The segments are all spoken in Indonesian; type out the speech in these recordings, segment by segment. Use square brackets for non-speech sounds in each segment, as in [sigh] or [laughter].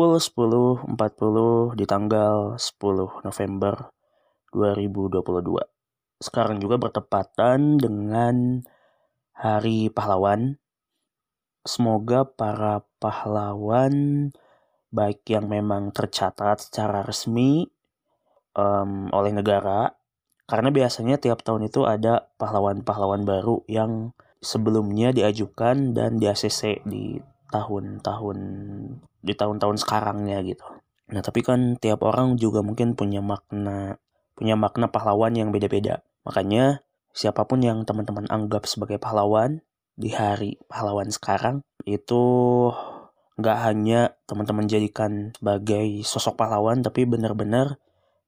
pukul 10.40 di tanggal 10 November 2022. Sekarang juga bertepatan dengan Hari Pahlawan. Semoga para pahlawan baik yang memang tercatat secara resmi um, oleh negara karena biasanya tiap tahun itu ada pahlawan-pahlawan baru yang sebelumnya diajukan dan di ACC di tahun-tahun di tahun-tahun sekarangnya gitu. Nah, tapi kan tiap orang juga mungkin punya makna punya makna pahlawan yang beda-beda. Makanya siapa pun yang teman-teman anggap sebagai pahlawan di hari pahlawan sekarang itu nggak hanya teman-teman jadikan sebagai sosok pahlawan tapi benar-benar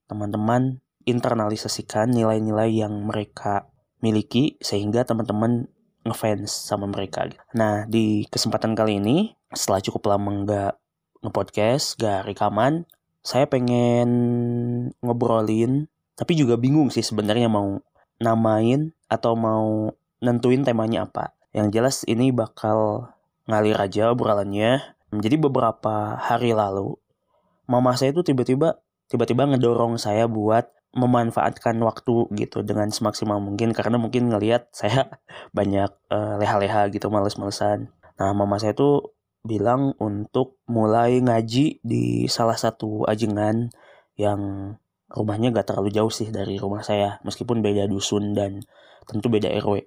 teman-teman internalisasikan nilai-nilai yang mereka miliki sehingga teman-teman ngefans sama mereka. Nah, di kesempatan kali ini, setelah cukup lama nggak ngepodcast, gak rekaman, saya pengen ngobrolin, tapi juga bingung sih sebenarnya mau namain atau mau nentuin temanya apa. Yang jelas ini bakal ngalir aja obrolannya. Jadi beberapa hari lalu, mama saya itu tiba-tiba tiba-tiba ngedorong saya buat memanfaatkan waktu gitu dengan semaksimal mungkin karena mungkin ngelihat saya [laughs] banyak uh, leha-leha gitu males-malesan. Nah, mama saya tuh bilang untuk mulai ngaji di salah satu ajengan yang rumahnya gak terlalu jauh sih dari rumah saya meskipun beda dusun dan tentu beda RW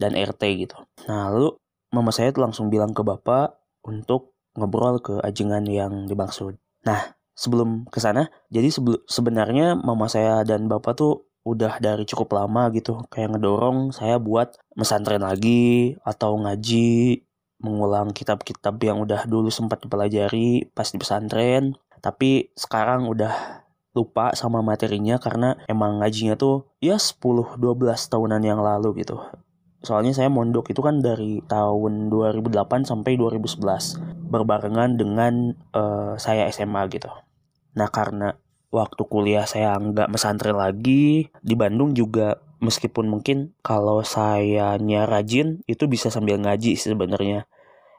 dan RT gitu. Nah, lalu mama saya tuh langsung bilang ke bapak untuk ngobrol ke ajengan yang dimaksud. Nah, sebelum ke sana. Jadi sebenarnya mama saya dan bapak tuh udah dari cukup lama gitu kayak ngedorong saya buat mesantren lagi atau ngaji mengulang kitab-kitab yang udah dulu sempat dipelajari pas di pesantren tapi sekarang udah lupa sama materinya karena emang ngajinya tuh ya 10-12 tahunan yang lalu gitu soalnya saya mondok itu kan dari tahun 2008 sampai 2011 berbarengan dengan uh, saya SMA gitu. Nah karena waktu kuliah saya nggak mesantren lagi di Bandung juga meskipun mungkin kalau saya rajin itu bisa sambil ngaji sebenarnya.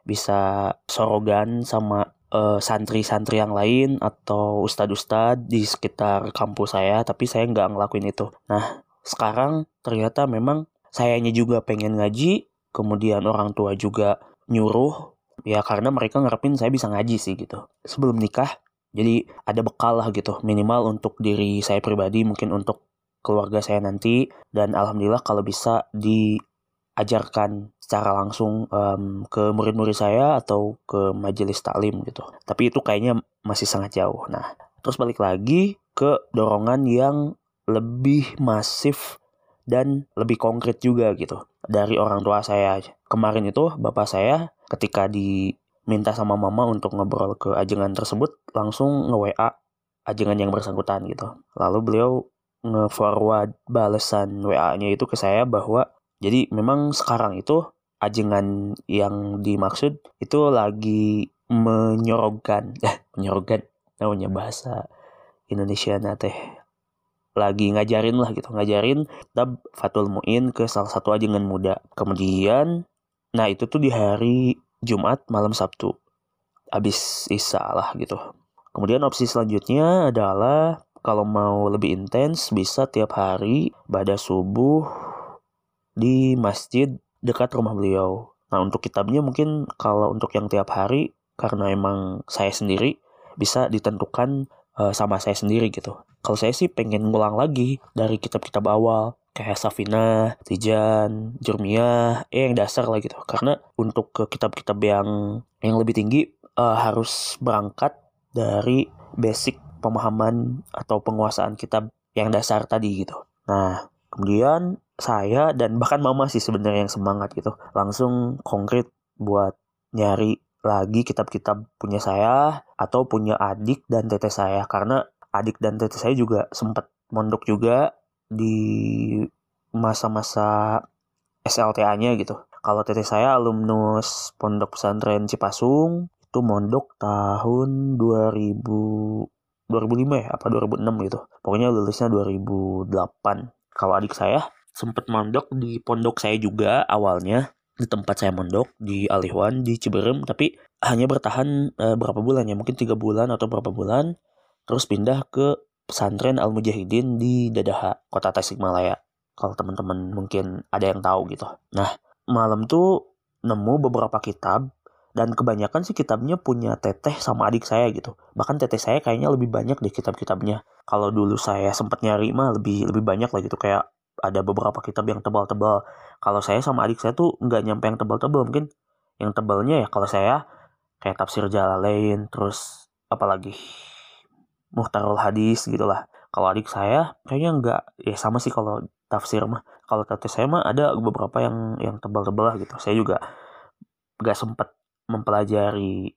Bisa sorogan sama eh, santri-santri yang lain atau ustadz-ustadz di sekitar kampus saya tapi saya nggak ngelakuin itu. Nah sekarang ternyata memang sayanya juga pengen ngaji kemudian orang tua juga nyuruh ya karena mereka ngarepin saya bisa ngaji sih gitu sebelum nikah jadi ada bekal lah gitu minimal untuk diri saya pribadi mungkin untuk keluarga saya nanti dan alhamdulillah kalau bisa diajarkan secara langsung um, ke murid-murid saya atau ke majelis taklim gitu. Tapi itu kayaknya masih sangat jauh. Nah, terus balik lagi ke dorongan yang lebih masif dan lebih konkret juga gitu dari orang tua saya. Kemarin itu bapak saya ketika di minta sama mama untuk ngobrol ke ajengan tersebut langsung nge-WA ajengan yang bersangkutan gitu. Lalu beliau nge-forward balasan WA-nya itu ke saya bahwa jadi memang sekarang itu ajengan yang dimaksud itu lagi menyorogkan, eh [laughs] menyorogkan namanya bahasa Indonesia teh lagi ngajarin lah gitu ngajarin tab Fatul Muin ke salah satu ajengan muda kemudian nah itu tuh di hari Jumat malam Sabtu. Habis Isya lah gitu. Kemudian opsi selanjutnya adalah kalau mau lebih intens bisa tiap hari pada subuh di masjid dekat rumah beliau. Nah untuk kitabnya mungkin kalau untuk yang tiap hari karena emang saya sendiri bisa ditentukan uh, sama saya sendiri gitu. Kalau saya sih pengen ngulang lagi dari kitab-kitab awal kayak Safina, Tijan, Jurmiyah, eh yang dasar lah gitu. Karena untuk ke kitab-kitab yang yang lebih tinggi uh, harus berangkat dari basic pemahaman atau penguasaan kitab yang dasar tadi gitu. Nah, kemudian saya dan bahkan mama sih sebenarnya yang semangat gitu. Langsung konkret buat nyari lagi kitab-kitab punya saya atau punya adik dan tete saya karena adik dan tete saya juga sempat mondok juga di masa-masa SLTA-nya gitu. Kalau teteh saya alumnus Pondok Pesantren Cipasung itu mondok tahun 2000 2005 ya apa 2006 gitu. Pokoknya lulusnya 2008. Kalau adik saya sempat mondok di pondok saya juga awalnya. di tempat saya mondok di Alihwan di Ciberem tapi hanya bertahan uh, berapa bulan ya mungkin tiga bulan atau berapa bulan terus pindah ke pesantren Al Mujahidin di Dadaha kota Tasikmalaya. Kalau teman-teman mungkin ada yang tahu gitu. Nah malam tuh nemu beberapa kitab dan kebanyakan sih kitabnya punya teteh sama adik saya gitu. Bahkan teteh saya kayaknya lebih banyak deh kitab-kitabnya. Kalau dulu saya sempat nyari mah lebih lebih banyak lah gitu. Kayak ada beberapa kitab yang tebal-tebal. Kalau saya sama adik saya tuh nggak nyampe yang tebal-tebal mungkin. Yang tebalnya ya kalau saya kayak tafsir Jalalain terus apalagi Muhtarul Hadis gitulah kalau adik saya kayaknya nggak ya sama sih kalau tafsir mah. Kalau teteh saya mah ada beberapa yang yang tebal-tebal lah gitu. Saya juga nggak sempet mempelajari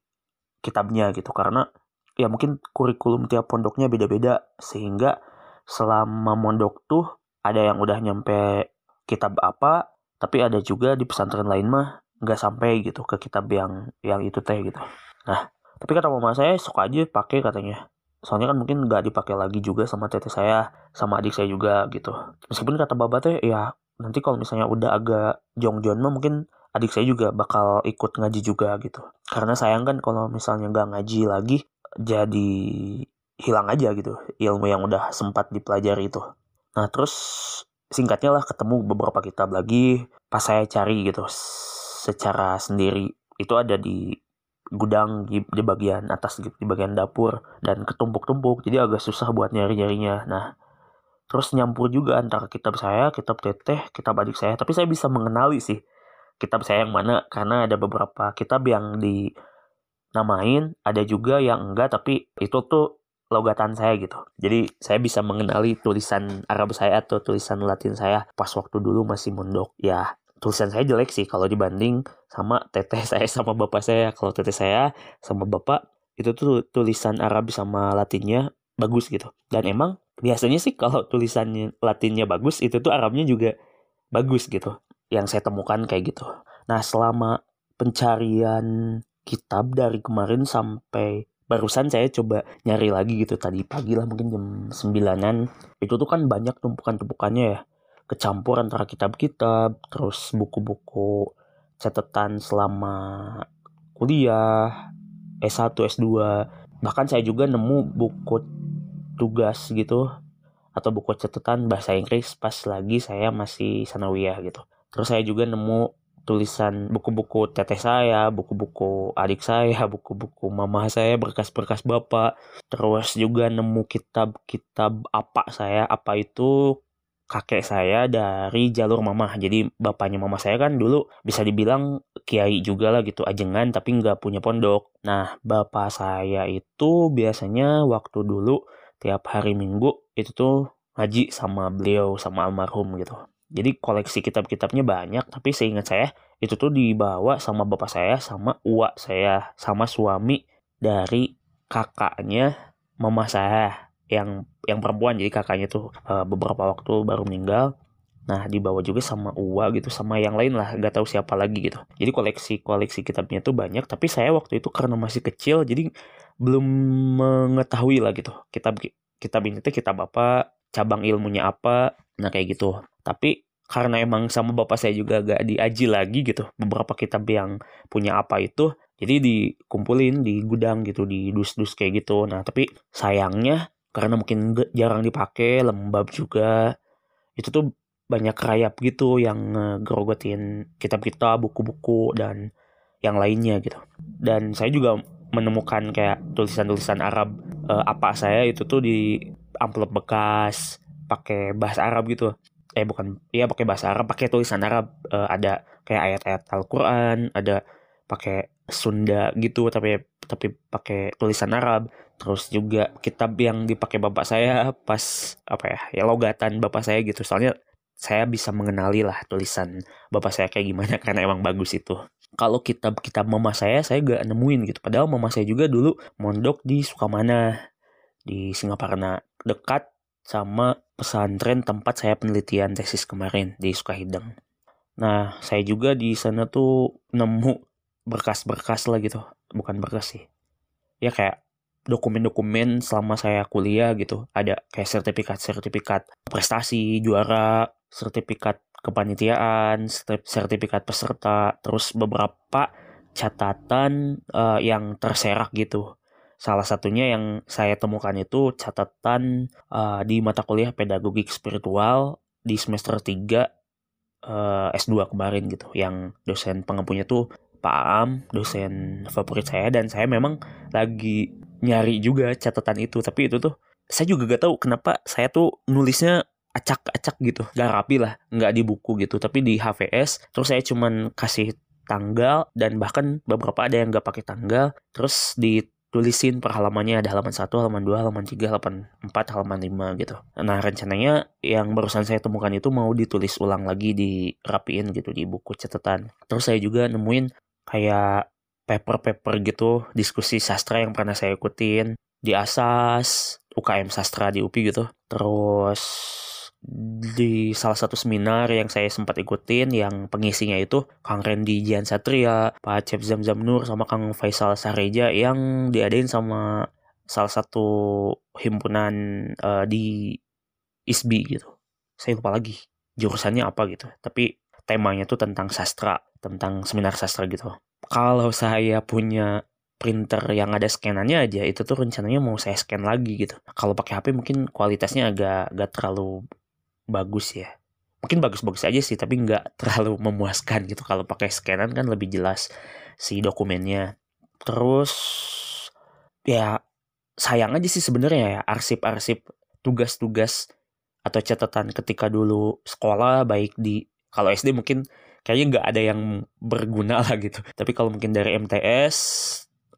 kitabnya gitu. Karena ya mungkin kurikulum tiap pondoknya beda-beda. Sehingga selama mondok tuh ada yang udah nyampe kitab apa tapi ada juga di pesantren lain mah nggak sampai gitu ke kitab yang yang itu teh gitu. Nah tapi kata mama saya suka aja pakai katanya soalnya kan mungkin nggak dipakai lagi juga sama tete saya sama adik saya juga gitu meskipun kata teh ya nanti kalau misalnya udah agak jongjon mah mungkin adik saya juga bakal ikut ngaji juga gitu. Karena sayang kan kalau misalnya nggak ngaji lagi, jadi hilang aja gitu ilmu yang udah sempat dipelajari itu. Nah terus singkatnya lah ketemu beberapa kitab lagi pas saya cari gitu secara sendiri itu ada di gudang di, di bagian atas gitu, di bagian dapur dan ketumpuk-tumpuk. Jadi agak susah buat nyari-nyarinya. Nah terus nyampur juga antara kitab saya kitab teteh kitab adik saya. Tapi saya bisa mengenali sih kitab saya yang mana karena ada beberapa kitab yang dinamain ada juga yang enggak tapi itu tuh logatan saya gitu. Jadi saya bisa mengenali tulisan Arab saya atau tulisan Latin saya pas waktu dulu masih mondok ya tulisan saya jelek sih kalau dibanding sama teteh [laughs] saya sama bapak saya. Kalau teteh saya sama bapak itu tuh tulisan Arab sama Latinnya bagus gitu. Dan emang biasanya sih kalau tulisannya Latinnya bagus itu tuh Arabnya juga bagus gitu. Yang saya temukan kayak gitu. Nah, selama pencarian kitab dari kemarin sampai barusan saya coba nyari lagi gitu. Tadi pagi lah mungkin jam sembilanan. Itu tuh kan banyak tumpukan-tumpukannya ya. Kecampur antara kitab-kitab terus buku-buku catatan selama kuliah S1 S2 bahkan saya juga nemu buku tugas gitu atau buku catatan bahasa Inggris pas lagi saya masih sanawiyah gitu Terus saya juga nemu tulisan buku-buku teteh saya, buku-buku adik saya, [laughs] buku-buku mama saya, berkas-berkas bapak. Terus juga nemu kitab-kitab apa saya, apa itu kakek saya dari jalur mama. Jadi bapaknya mama saya kan dulu bisa dibilang kiai juga lah gitu, ajengan tapi nggak punya pondok. Nah, bapak saya itu biasanya waktu dulu tiap hari minggu itu tuh ngaji sama beliau sama almarhum gitu. Jadi koleksi kitab-kitabnya banyak, tapi seingat saya itu tuh dibawa sama bapak saya, sama uak saya, sama suami dari kakaknya mama saya yang yang perempuan. Jadi kakaknya tuh uh, beberapa waktu baru meninggal. Nah dibawa juga sama Uwa gitu sama yang lain lah gak tahu siapa lagi gitu. Jadi koleksi koleksi kitabnya tuh banyak tapi saya waktu itu karena masih kecil jadi belum mengetahui lah gitu kitab kitab ini tuh kitab apa cabang ilmunya apa nah kayak gitu tapi karena emang sama bapak saya juga gak diaji lagi gitu beberapa kitab yang punya apa itu jadi dikumpulin di gudang gitu di dus-dus kayak gitu nah tapi sayangnya karena mungkin jarang dipakai lembab juga. Itu tuh banyak rayap gitu yang ngegrogotin kitab-kitab buku-buku dan yang lainnya gitu. Dan saya juga menemukan kayak tulisan-tulisan Arab uh, apa saya itu tuh di amplop bekas pakai bahasa Arab gitu. Eh bukan iya pakai bahasa Arab pakai tulisan Arab. Uh, ada kayak ayat-ayat Al-Qur'an ada pakai Sunda gitu tapi tapi pakai tulisan Arab terus juga kitab yang dipakai bapak saya pas apa ya ya logatan bapak saya gitu soalnya saya bisa mengenali lah tulisan bapak saya kayak gimana [laughs] karena emang bagus itu kalau kitab-kitab mama saya saya gak nemuin gitu padahal mama saya juga dulu mondok di Sukamana di Singaparna dekat sama pesantren tempat saya penelitian tesis kemarin di Sukahideng. Nah, saya juga di sana tuh nemu berkas-berkas lah gitu. Bukan berkas sih. Ya kayak dokumen-dokumen selama saya kuliah gitu. Ada kayak sertifikat-sertifikat prestasi, juara, sertifikat kepanitiaan, sertifikat peserta, terus beberapa catatan uh, yang terserak gitu. Salah satunya yang saya temukan itu catatan uh, di mata kuliah pedagogik spiritual di semester 3 uh, S2 kemarin gitu. Yang dosen pengampunya tuh Pak Am, dosen favorit saya dan saya memang lagi nyari juga catatan itu. Tapi itu tuh saya juga gak tahu kenapa saya tuh nulisnya acak-acak gitu gak rapi lah nggak di buku gitu tapi di HVS terus saya cuman kasih tanggal dan bahkan beberapa ada yang gak pakai tanggal terus ditulisin per halamannya ada halaman 1, halaman 2, halaman 3, halaman 4, halaman 5 gitu. Nah rencananya yang barusan saya temukan itu mau ditulis ulang lagi dirapiin gitu di buku catatan. Terus saya juga nemuin kayak paper-paper gitu diskusi sastra yang pernah saya ikutin di Asas, UKM Sastra di UPI gitu. Terus di salah satu seminar yang saya sempat ikutin yang pengisinya itu Kang Randy Jian Satria, Pak Cep Zam Zam Nur sama Kang Faisal Sareja yang diadain sama salah satu himpunan uh, di ISBI gitu. Saya lupa lagi jurusannya apa gitu. Tapi temanya tuh tentang sastra, tentang seminar sastra gitu. Kalau saya punya printer yang ada scanannya aja itu tuh rencananya mau saya scan lagi gitu. Kalau pakai HP mungkin kualitasnya agak agak terlalu bagus ya. Mungkin bagus-bagus aja sih tapi nggak [laughs] terlalu memuaskan gitu. Kalau pakai scanan kan lebih jelas si dokumennya. Terus ya sayang aja sih sebenarnya ya arsip-arsip tugas-tugas atau catatan ketika dulu sekolah baik di kalau SD mungkin kayaknya nggak ada yang berguna lah gitu. Tapi kalau mungkin dari MTS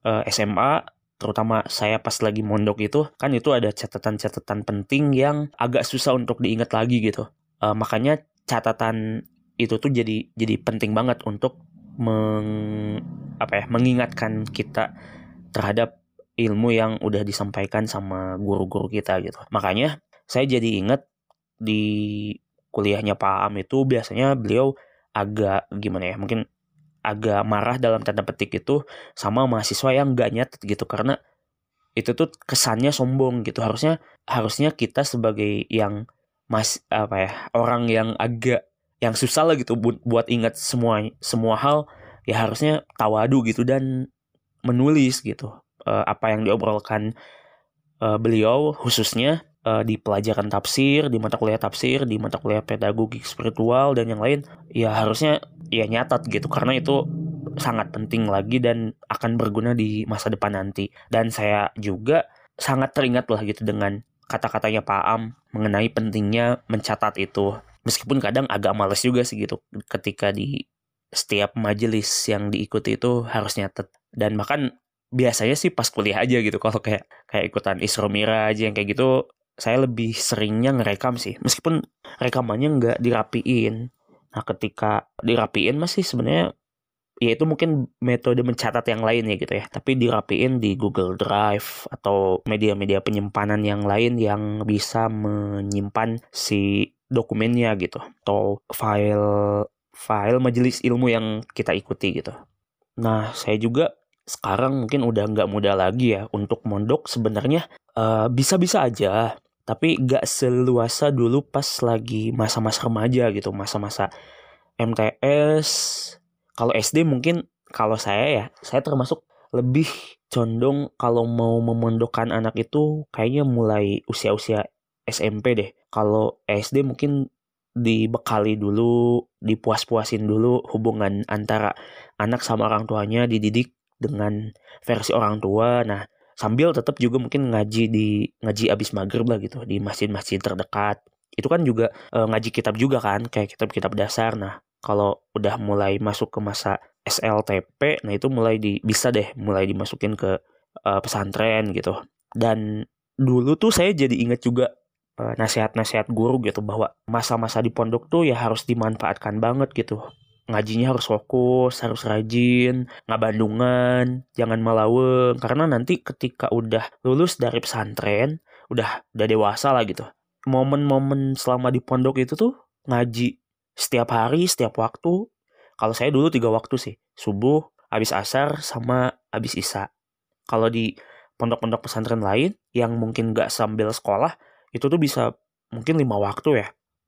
eh, SMA terutama saya pas lagi mondok itu kan itu ada catatan-catatan penting yang agak susah untuk diingat lagi gitu. Uh, makanya catatan itu tuh jadi jadi penting banget untuk meng, apa ya mengingatkan kita terhadap ilmu yang udah disampaikan sama guru-guru kita gitu. Makanya saya jadi ingat di kuliahnya Pak Am itu biasanya beliau agak gimana ya mungkin agak marah dalam tanda petik itu sama mahasiswa yang gak nyatet gitu. Karena itu tuh kesannya sombong gitu. Harusnya harusnya kita sebagai yang mas apa ya orang yang agak yang susah lah gitu buat, buat ingat semua semua hal ya harusnya tawadu gitu dan menulis gitu uh, apa yang diobrolkan uh, beliau khususnya uh, di pelajaran tafsir, di mata kuliah tafsir, di mata kuliah pedagogik spiritual dan yang lain, ya harusnya ya nyatat gitu karena itu sangat penting lagi dan akan berguna di masa depan nanti. Dan saya juga sangat teringat lah gitu dengan kata-katanya Pak Am mengenai pentingnya mencatat itu. Meskipun kadang agak males juga sih gitu ketika di setiap majelis yang diikuti itu harus nyatet. Dan bahkan biasanya sih pas kuliah aja gitu kalau kayak kayak ikutan Isro aja yang kayak gitu saya lebih seringnya ngerekam sih. Meskipun rekamannya nggak dirapiin. Nah ketika dirapiin masih sebenarnya ya itu mungkin metode mencatat yang lain ya gitu ya. Tapi dirapiin di Google Drive atau media-media penyimpanan yang lain yang bisa menyimpan si dokumennya gitu. Atau file file majelis ilmu yang kita ikuti gitu. Nah saya juga sekarang mungkin udah nggak mudah lagi ya untuk mondok. Sebenarnya uh, bisa-bisa aja tapi gak seluasa dulu pas lagi masa-masa remaja gitu masa-masa MTS kalau SD mungkin kalau saya ya saya termasuk lebih condong kalau mau memondokkan anak itu kayaknya mulai usia-usia SMP deh. Kalau SD mungkin dibekali dulu dipuas-puasin dulu hubungan antara anak sama orang tuanya dididik dengan versi orang tua. Nah sambil tetap juga mungkin ngaji di ngaji abis maghrib lah gitu di masjid-masjid terdekat. Itu kan juga e, ngaji kitab juga kan kayak kitab-kitab dasar. Nah kalau udah mulai masuk ke masa SLTP nah itu mulai di bisa deh mulai dimasukin ke e, pesantren gitu. Dan dulu tuh saya jadi inget juga e, nasihat-nasihat guru gitu bahwa masa-masa di pondok tuh ya harus dimanfaatkan banget gitu ngajinya harus fokus, harus rajin, nggak bandungan, jangan melaweng. Karena nanti ketika udah lulus dari pesantren, udah udah dewasa lah gitu. Momen-momen selama di pondok itu tuh ngaji setiap hari, setiap waktu. Kalau saya dulu tiga waktu sih, subuh, habis asar, sama habis isya. Kalau di pondok-pondok pesantren lain yang mungkin nggak sambil sekolah, itu tuh bisa mungkin lima waktu ya.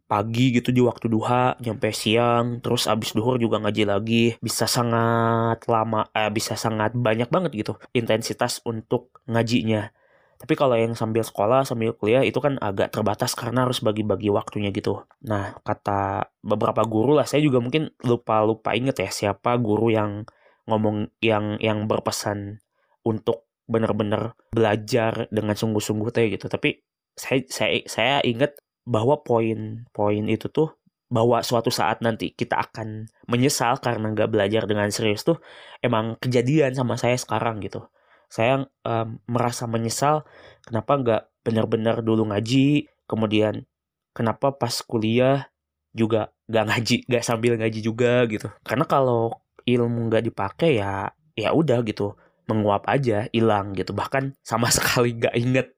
Pagi gitu di waktu duha nyampe siang terus abis duhur juga ngaji lagi. Bisa sangat lama eh, bisa sangat banyak banget gitu intensitas untuk ngajinya. Tapi kalau yang sambil sekolah sambil kuliah itu kan agak terbatas karena harus bagi-bagi waktunya gitu. Nah kata beberapa guru lah saya juga mungkin lupa lupa inget ya siapa guru yang ngomong yang yang berpesan untuk benar-benar belajar dengan sungguh-sungguh teh gitu. Tapi saya saya saya ingat bahwa poin-poin itu tuh bahwa suatu saat nanti kita akan menyesal karena nggak belajar dengan serius tuh emang kejadian sama saya sekarang gitu. Saya um, merasa menyesal kenapa nggak benar-benar dulu ngaji, kemudian kenapa pas kuliah juga nggak ngaji, nggak sambil ngaji juga gitu. Karena kalau ilmu nggak dipakai ya ya udah gitu menguap aja, hilang gitu. Bahkan sama [laughs] sekali nggak inget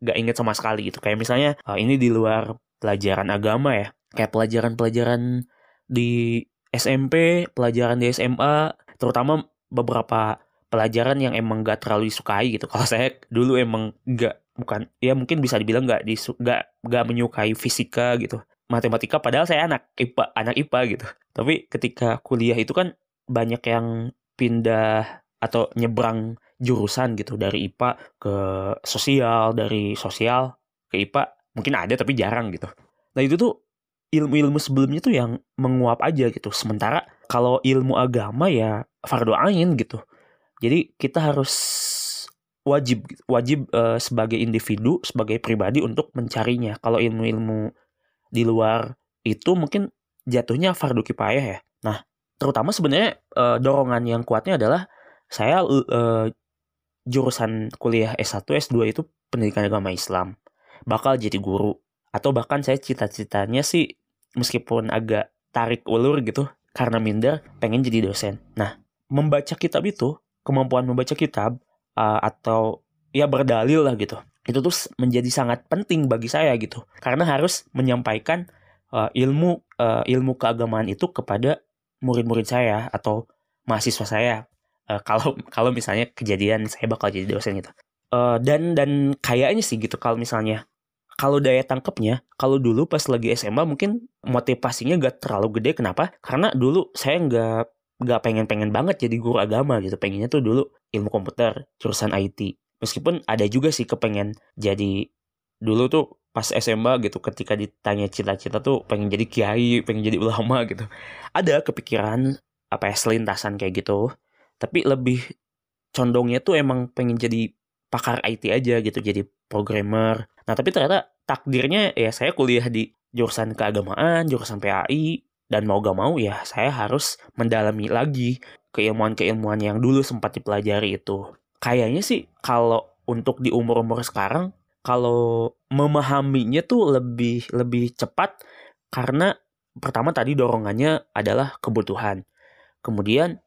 gak inget sama sekali gitu. Kayak misalnya uh, ini di luar pelajaran agama ya. Kayak pelajaran-pelajaran di SMP pelajaran di SMA terutama beberapa pelajaran yang emang gak terlalu disukai gitu. [laughs] Kalau saya dulu emang gak bukan ya mungkin bisa dibilang gak disu gak gak menyukai fisika gitu. Matematika padahal saya anak IPA anak IPA gitu. Tapi ketika kuliah itu kan banyak yang pindah atau nyebrang jurusan gitu dari IPA ke sosial, dari sosial ke IPA mungkin ada tapi jarang gitu. Nah itu tuh ilmu-ilmu sebelumnya tuh yang menguap aja gitu. Sementara kalau ilmu agama ya fardu ain gitu. Jadi kita harus wajib wajib uh, sebagai individu, sebagai pribadi untuk mencarinya. Kalau ilmu-ilmu di luar itu mungkin jatuhnya fardu kifayah ya. Nah, terutama sebenarnya uh, dorongan yang kuatnya adalah saya uh, jurusan kuliah S1, S2 itu pendidikan agama Islam. Bakal jadi guru. Atau bahkan saya cita-citanya sih meskipun agak tarik ulur gitu karena minder pengen jadi dosen. Nah, membaca kitab itu, kemampuan membaca kitab uh, atau ya berdalil lah gitu. Itu tuh menjadi sangat penting bagi saya gitu. Karena harus menyampaikan uh, ilmu uh, ilmu keagamaan itu kepada murid-murid saya atau mahasiswa saya uh, kalau kalau misalnya kejadian saya bakal jadi dosen gitu. Uh, dan dan kayaknya sih gitu kalau misalnya kalau daya tangkapnya kalau dulu pas lagi SMA mungkin motivasinya gak terlalu gede. Kenapa? Karena dulu saya nggak nggak pengen-pengen banget jadi guru agama gitu. Pengennya tuh dulu ilmu komputer jurusan IT meskipun ada juga sih kepengen jadi dulu tuh pas SMA gitu ketika ditanya cita-cita tuh pengen jadi kiai pengen jadi ulama gitu. Ada kepikiran apa ya selintasan kayak gitu tapi lebih condongnya tuh emang pengen jadi pakar IT aja gitu jadi programmer. Nah tapi ternyata takdirnya ya saya kuliah di jurusan keagamaan jurusan PAI dan mau gak mau ya saya harus mendalami lagi keilmuan-keilmuan yang dulu sempat dipelajari itu. Kayaknya sih kalau untuk di umur-umur sekarang kalau memahaminya tuh lebih lebih cepat karena pertama tadi dorongannya adalah kebutuhan. Kemudian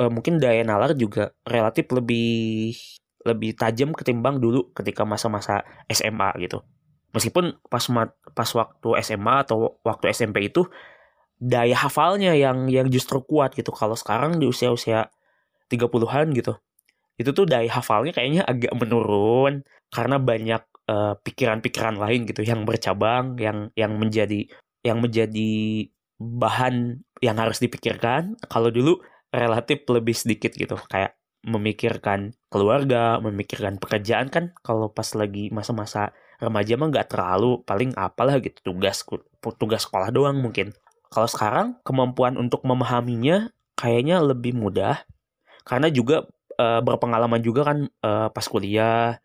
uh, mungkin daya nalar juga relatif lebih lebih tajam ketimbang dulu ketika masa-masa SMA gitu. Meskipun pas pas waktu SMA atau waktu SMP itu daya hafalnya yang yang justru kuat gitu. Kalau sekarang di usia-usia 30-an gitu. Itu tuh daya hafalnya kayaknya agak menurun karena banyak eh, pikiran-pikiran lain gitu yang bercabang yang yang menjadi yang menjadi bahan yang harus dipikirkan. Kalau dulu relatif lebih sedikit gitu kayak memikirkan keluarga, memikirkan pekerjaan kan kalau pas lagi masa-masa remaja mah nggak terlalu paling apalah gitu tugas tugas sekolah doang mungkin. Kalau sekarang kemampuan untuk memahaminya kayaknya lebih mudah karena juga e, berpengalaman juga kan e, pas kuliah.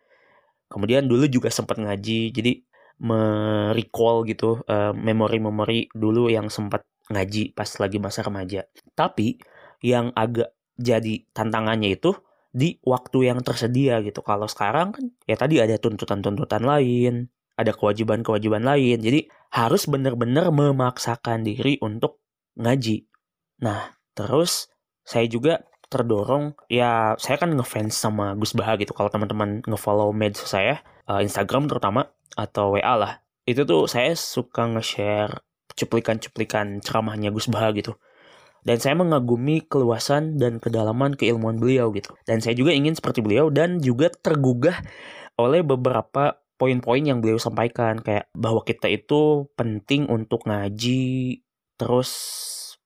Kemudian dulu juga sempat ngaji jadi merecall gitu memori memori-memori dulu yang sempat ngaji pas lagi masa remaja. Tapi yang agak jadi tantangannya itu di waktu yang tersedia gitu. Kalau sekarang kan ya tadi ada tuntutan-tuntutan lain, ada kewajiban-kewajiban lain. Jadi harus benar-benar memaksakan diri untuk ngaji. Nah, terus saya juga terdorong ya saya kan ngefans sama Gus Baha gitu. Kalau teman-teman ngefollow medsos saya, uh, Instagram terutama atau WA lah. Itu tuh saya suka nge-share cuplikan-cuplikan ceramahnya Gus Baha gitu dan saya mengagumi keluasan dan kedalaman keilmuan beliau gitu. Dan saya juga ingin seperti beliau dan juga tergugah oleh beberapa poin-poin yang beliau sampaikan kayak bahwa kita itu penting untuk ngaji terus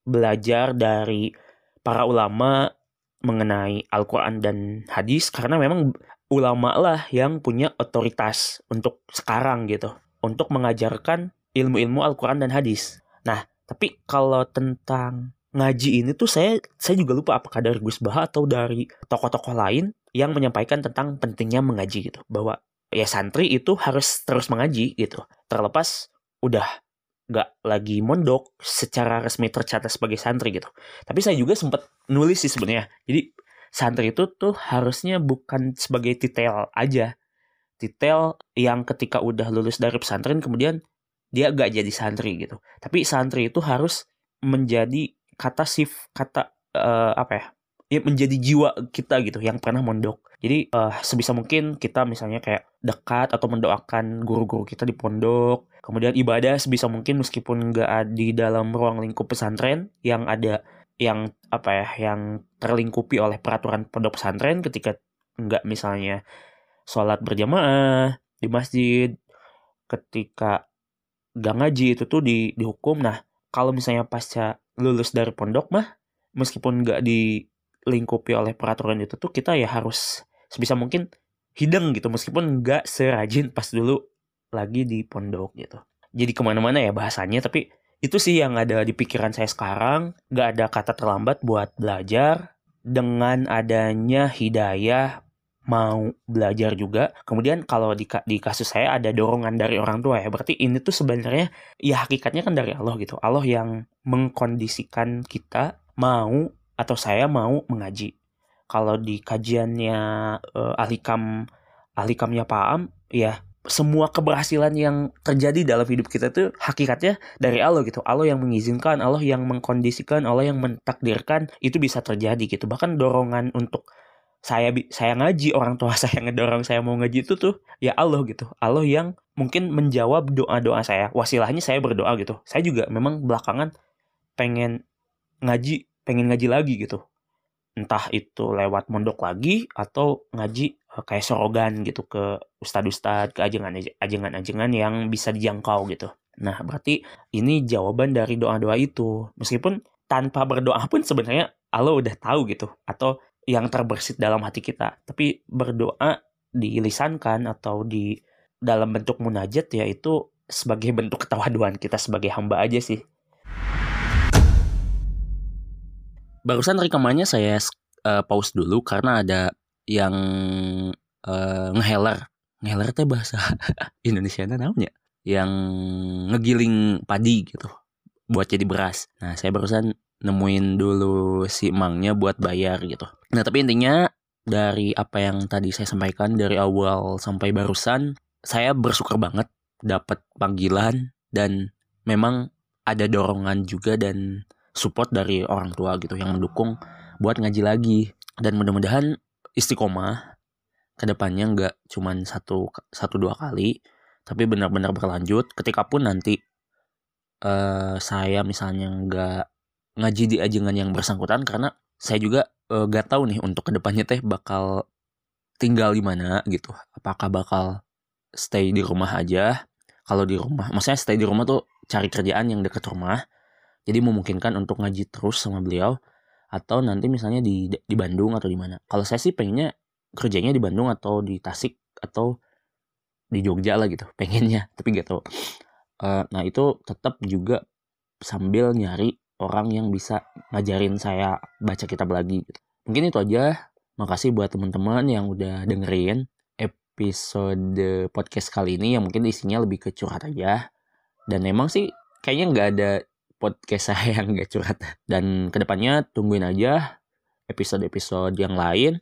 belajar dari para ulama mengenai Al-Quran dan hadis karena memang ulama lah yang punya otoritas untuk sekarang gitu untuk mengajarkan ilmu-ilmu Al-Quran dan hadis. Nah, tapi kalau tentang ngaji ini tuh saya saya juga lupa apakah dari Gus Baha atau dari tokoh-tokoh lain yang menyampaikan tentang pentingnya mengaji gitu. Bahwa ya santri itu harus terus mengaji gitu. Terlepas udah nggak lagi mondok secara resmi tercatat sebagai santri gitu. Tapi saya juga sempat nulis sih sebenarnya. Jadi santri itu tuh harusnya bukan sebagai titel aja. Titel yang ketika udah lulus dari pesantren kemudian dia gak jadi santri gitu. Tapi santri itu harus menjadi kata sif kata uh, apa ya ya menjadi jiwa kita gitu yang pernah mondok. Jadi uh, sebisa mungkin kita misalnya kayak dekat atau mendoakan guru-guru kita di pondok. Kemudian ibadah sebisa mungkin meskipun nggak di dalam ruang lingkup pesantren yang ada yang apa ya yang terlingkupi oleh peraturan pondok pesantren ketika nggak misalnya sholat berjamaah di masjid ketika nggak ngaji itu tuh di dihukum. Nah kalau misalnya pasca lulus dari pondok mah meskipun nggak dilingkupi oleh peraturan itu tuh kita ya harus sebisa mungkin hideng gitu. Meskipun nggak serajin pas dulu lagi di pondok gitu. Jadi ke mana-mana ya bahasanya tapi itu sih yang ada di pikiran saya sekarang. Nggak ada kata terlambat buat belajar dengan adanya hidayah mau belajar juga. Kemudian kalau di, di kasus saya ada dorongan dari orang tua ya. Berarti ini tuh sebenarnya ya hakikatnya kan dari Allah gitu. Allah yang mengkondisikan kita mau atau saya mau mengaji. Kalau di kajiannya uh, ahlikam ahlikamnya Pak Am ya semua keberhasilan yang terjadi dalam hidup kita tuh hakikatnya dari Allah gitu. Allah yang mengizinkan, Allah yang mengkondisikan, Allah yang mentakdirkan itu bisa terjadi gitu. Bahkan dorongan untuk saya saya ngaji orang tua [laughs] saya ngedorong saya mau ngaji itu tuh ya Allah gitu. Allah yang mungkin menjawab doa doa saya. Wasilahnya saya berdoa gitu. Saya juga memang belakangan pengen ngaji pengen ngaji lagi gitu. Entah itu lewat mondok lagi atau ngaji eh, kayak sorogan gitu ke ustad-ustad ke ajengan-ajengan yang bisa dijangkau gitu. Nah berarti ini jawaban dari doa-doa itu. Meskipun tanpa berdoa pun sebenarnya Allah udah tahu gitu. Atau yang terbersit dalam hati kita. Tapi berdoa dilisankan atau di dalam bentuk munajat yaitu sebagai bentuk ketawaduan kita sebagai hamba aja sih. Barusan rekamannya saya uh, pause dulu karena ada yang uh, ngeheler. Ngeheler teh bahasa [laughs] Indonesia namanya yang ngegiling padi gitu buat jadi beras. Nah saya barusan nemuin dulu si emangnya buat bayar gitu. Nah tapi intinya dari apa yang tadi saya sampaikan dari awal sampai barusan, saya bersyukur banget dapat panggilan dan memang ada dorongan juga dan support dari orang tua gitu yang mendukung buat ngaji lagi dan mudah-mudahan istiqomah ke depannya nggak cuman satu satu dua kali tapi benar-benar berlanjut ketika pun nanti uh, saya misalnya nggak ngaji di ajengan yang bersangkutan karena saya juga uh, gak tahu nih untuk ke depannya teh bakal tinggal di mana gitu. Apakah bakal stay di rumah aja? Kalau di rumah, maksudnya stay di rumah tuh cari kerjaan yang dekat rumah. Jadi memungkinkan untuk ngaji terus sama beliau atau nanti misalnya di di Bandung atau di mana. Kalau saya sih pengennya kerjanya di Bandung atau di Tasik atau di Jogja lah gitu pengennya tapi gak tahu uh, nah itu tetap juga sambil nyari orang yang bisa ngajarin saya baca kitab lagi gitu. Mungkin itu aja. Makasih buat teman-teman yang udah dengerin episode podcast kali ini yang mungkin isinya lebih ke curhat aja. Dan emang sih kayaknya nggak ada podcast [laughs] saya yang nggak curhat. Dan ke depannya tungguin aja episode-episode yang lain.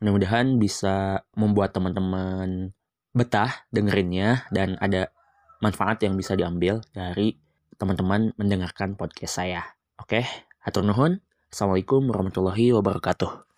Mudah-mudahan bisa membuat teman-teman betah dengerinnya dan ada manfaat yang bisa diambil dari teman-teman mendengarkan podcast saya. Oke, atur nuhun. Assalamualaikum warahmatullahi wabarakatuh.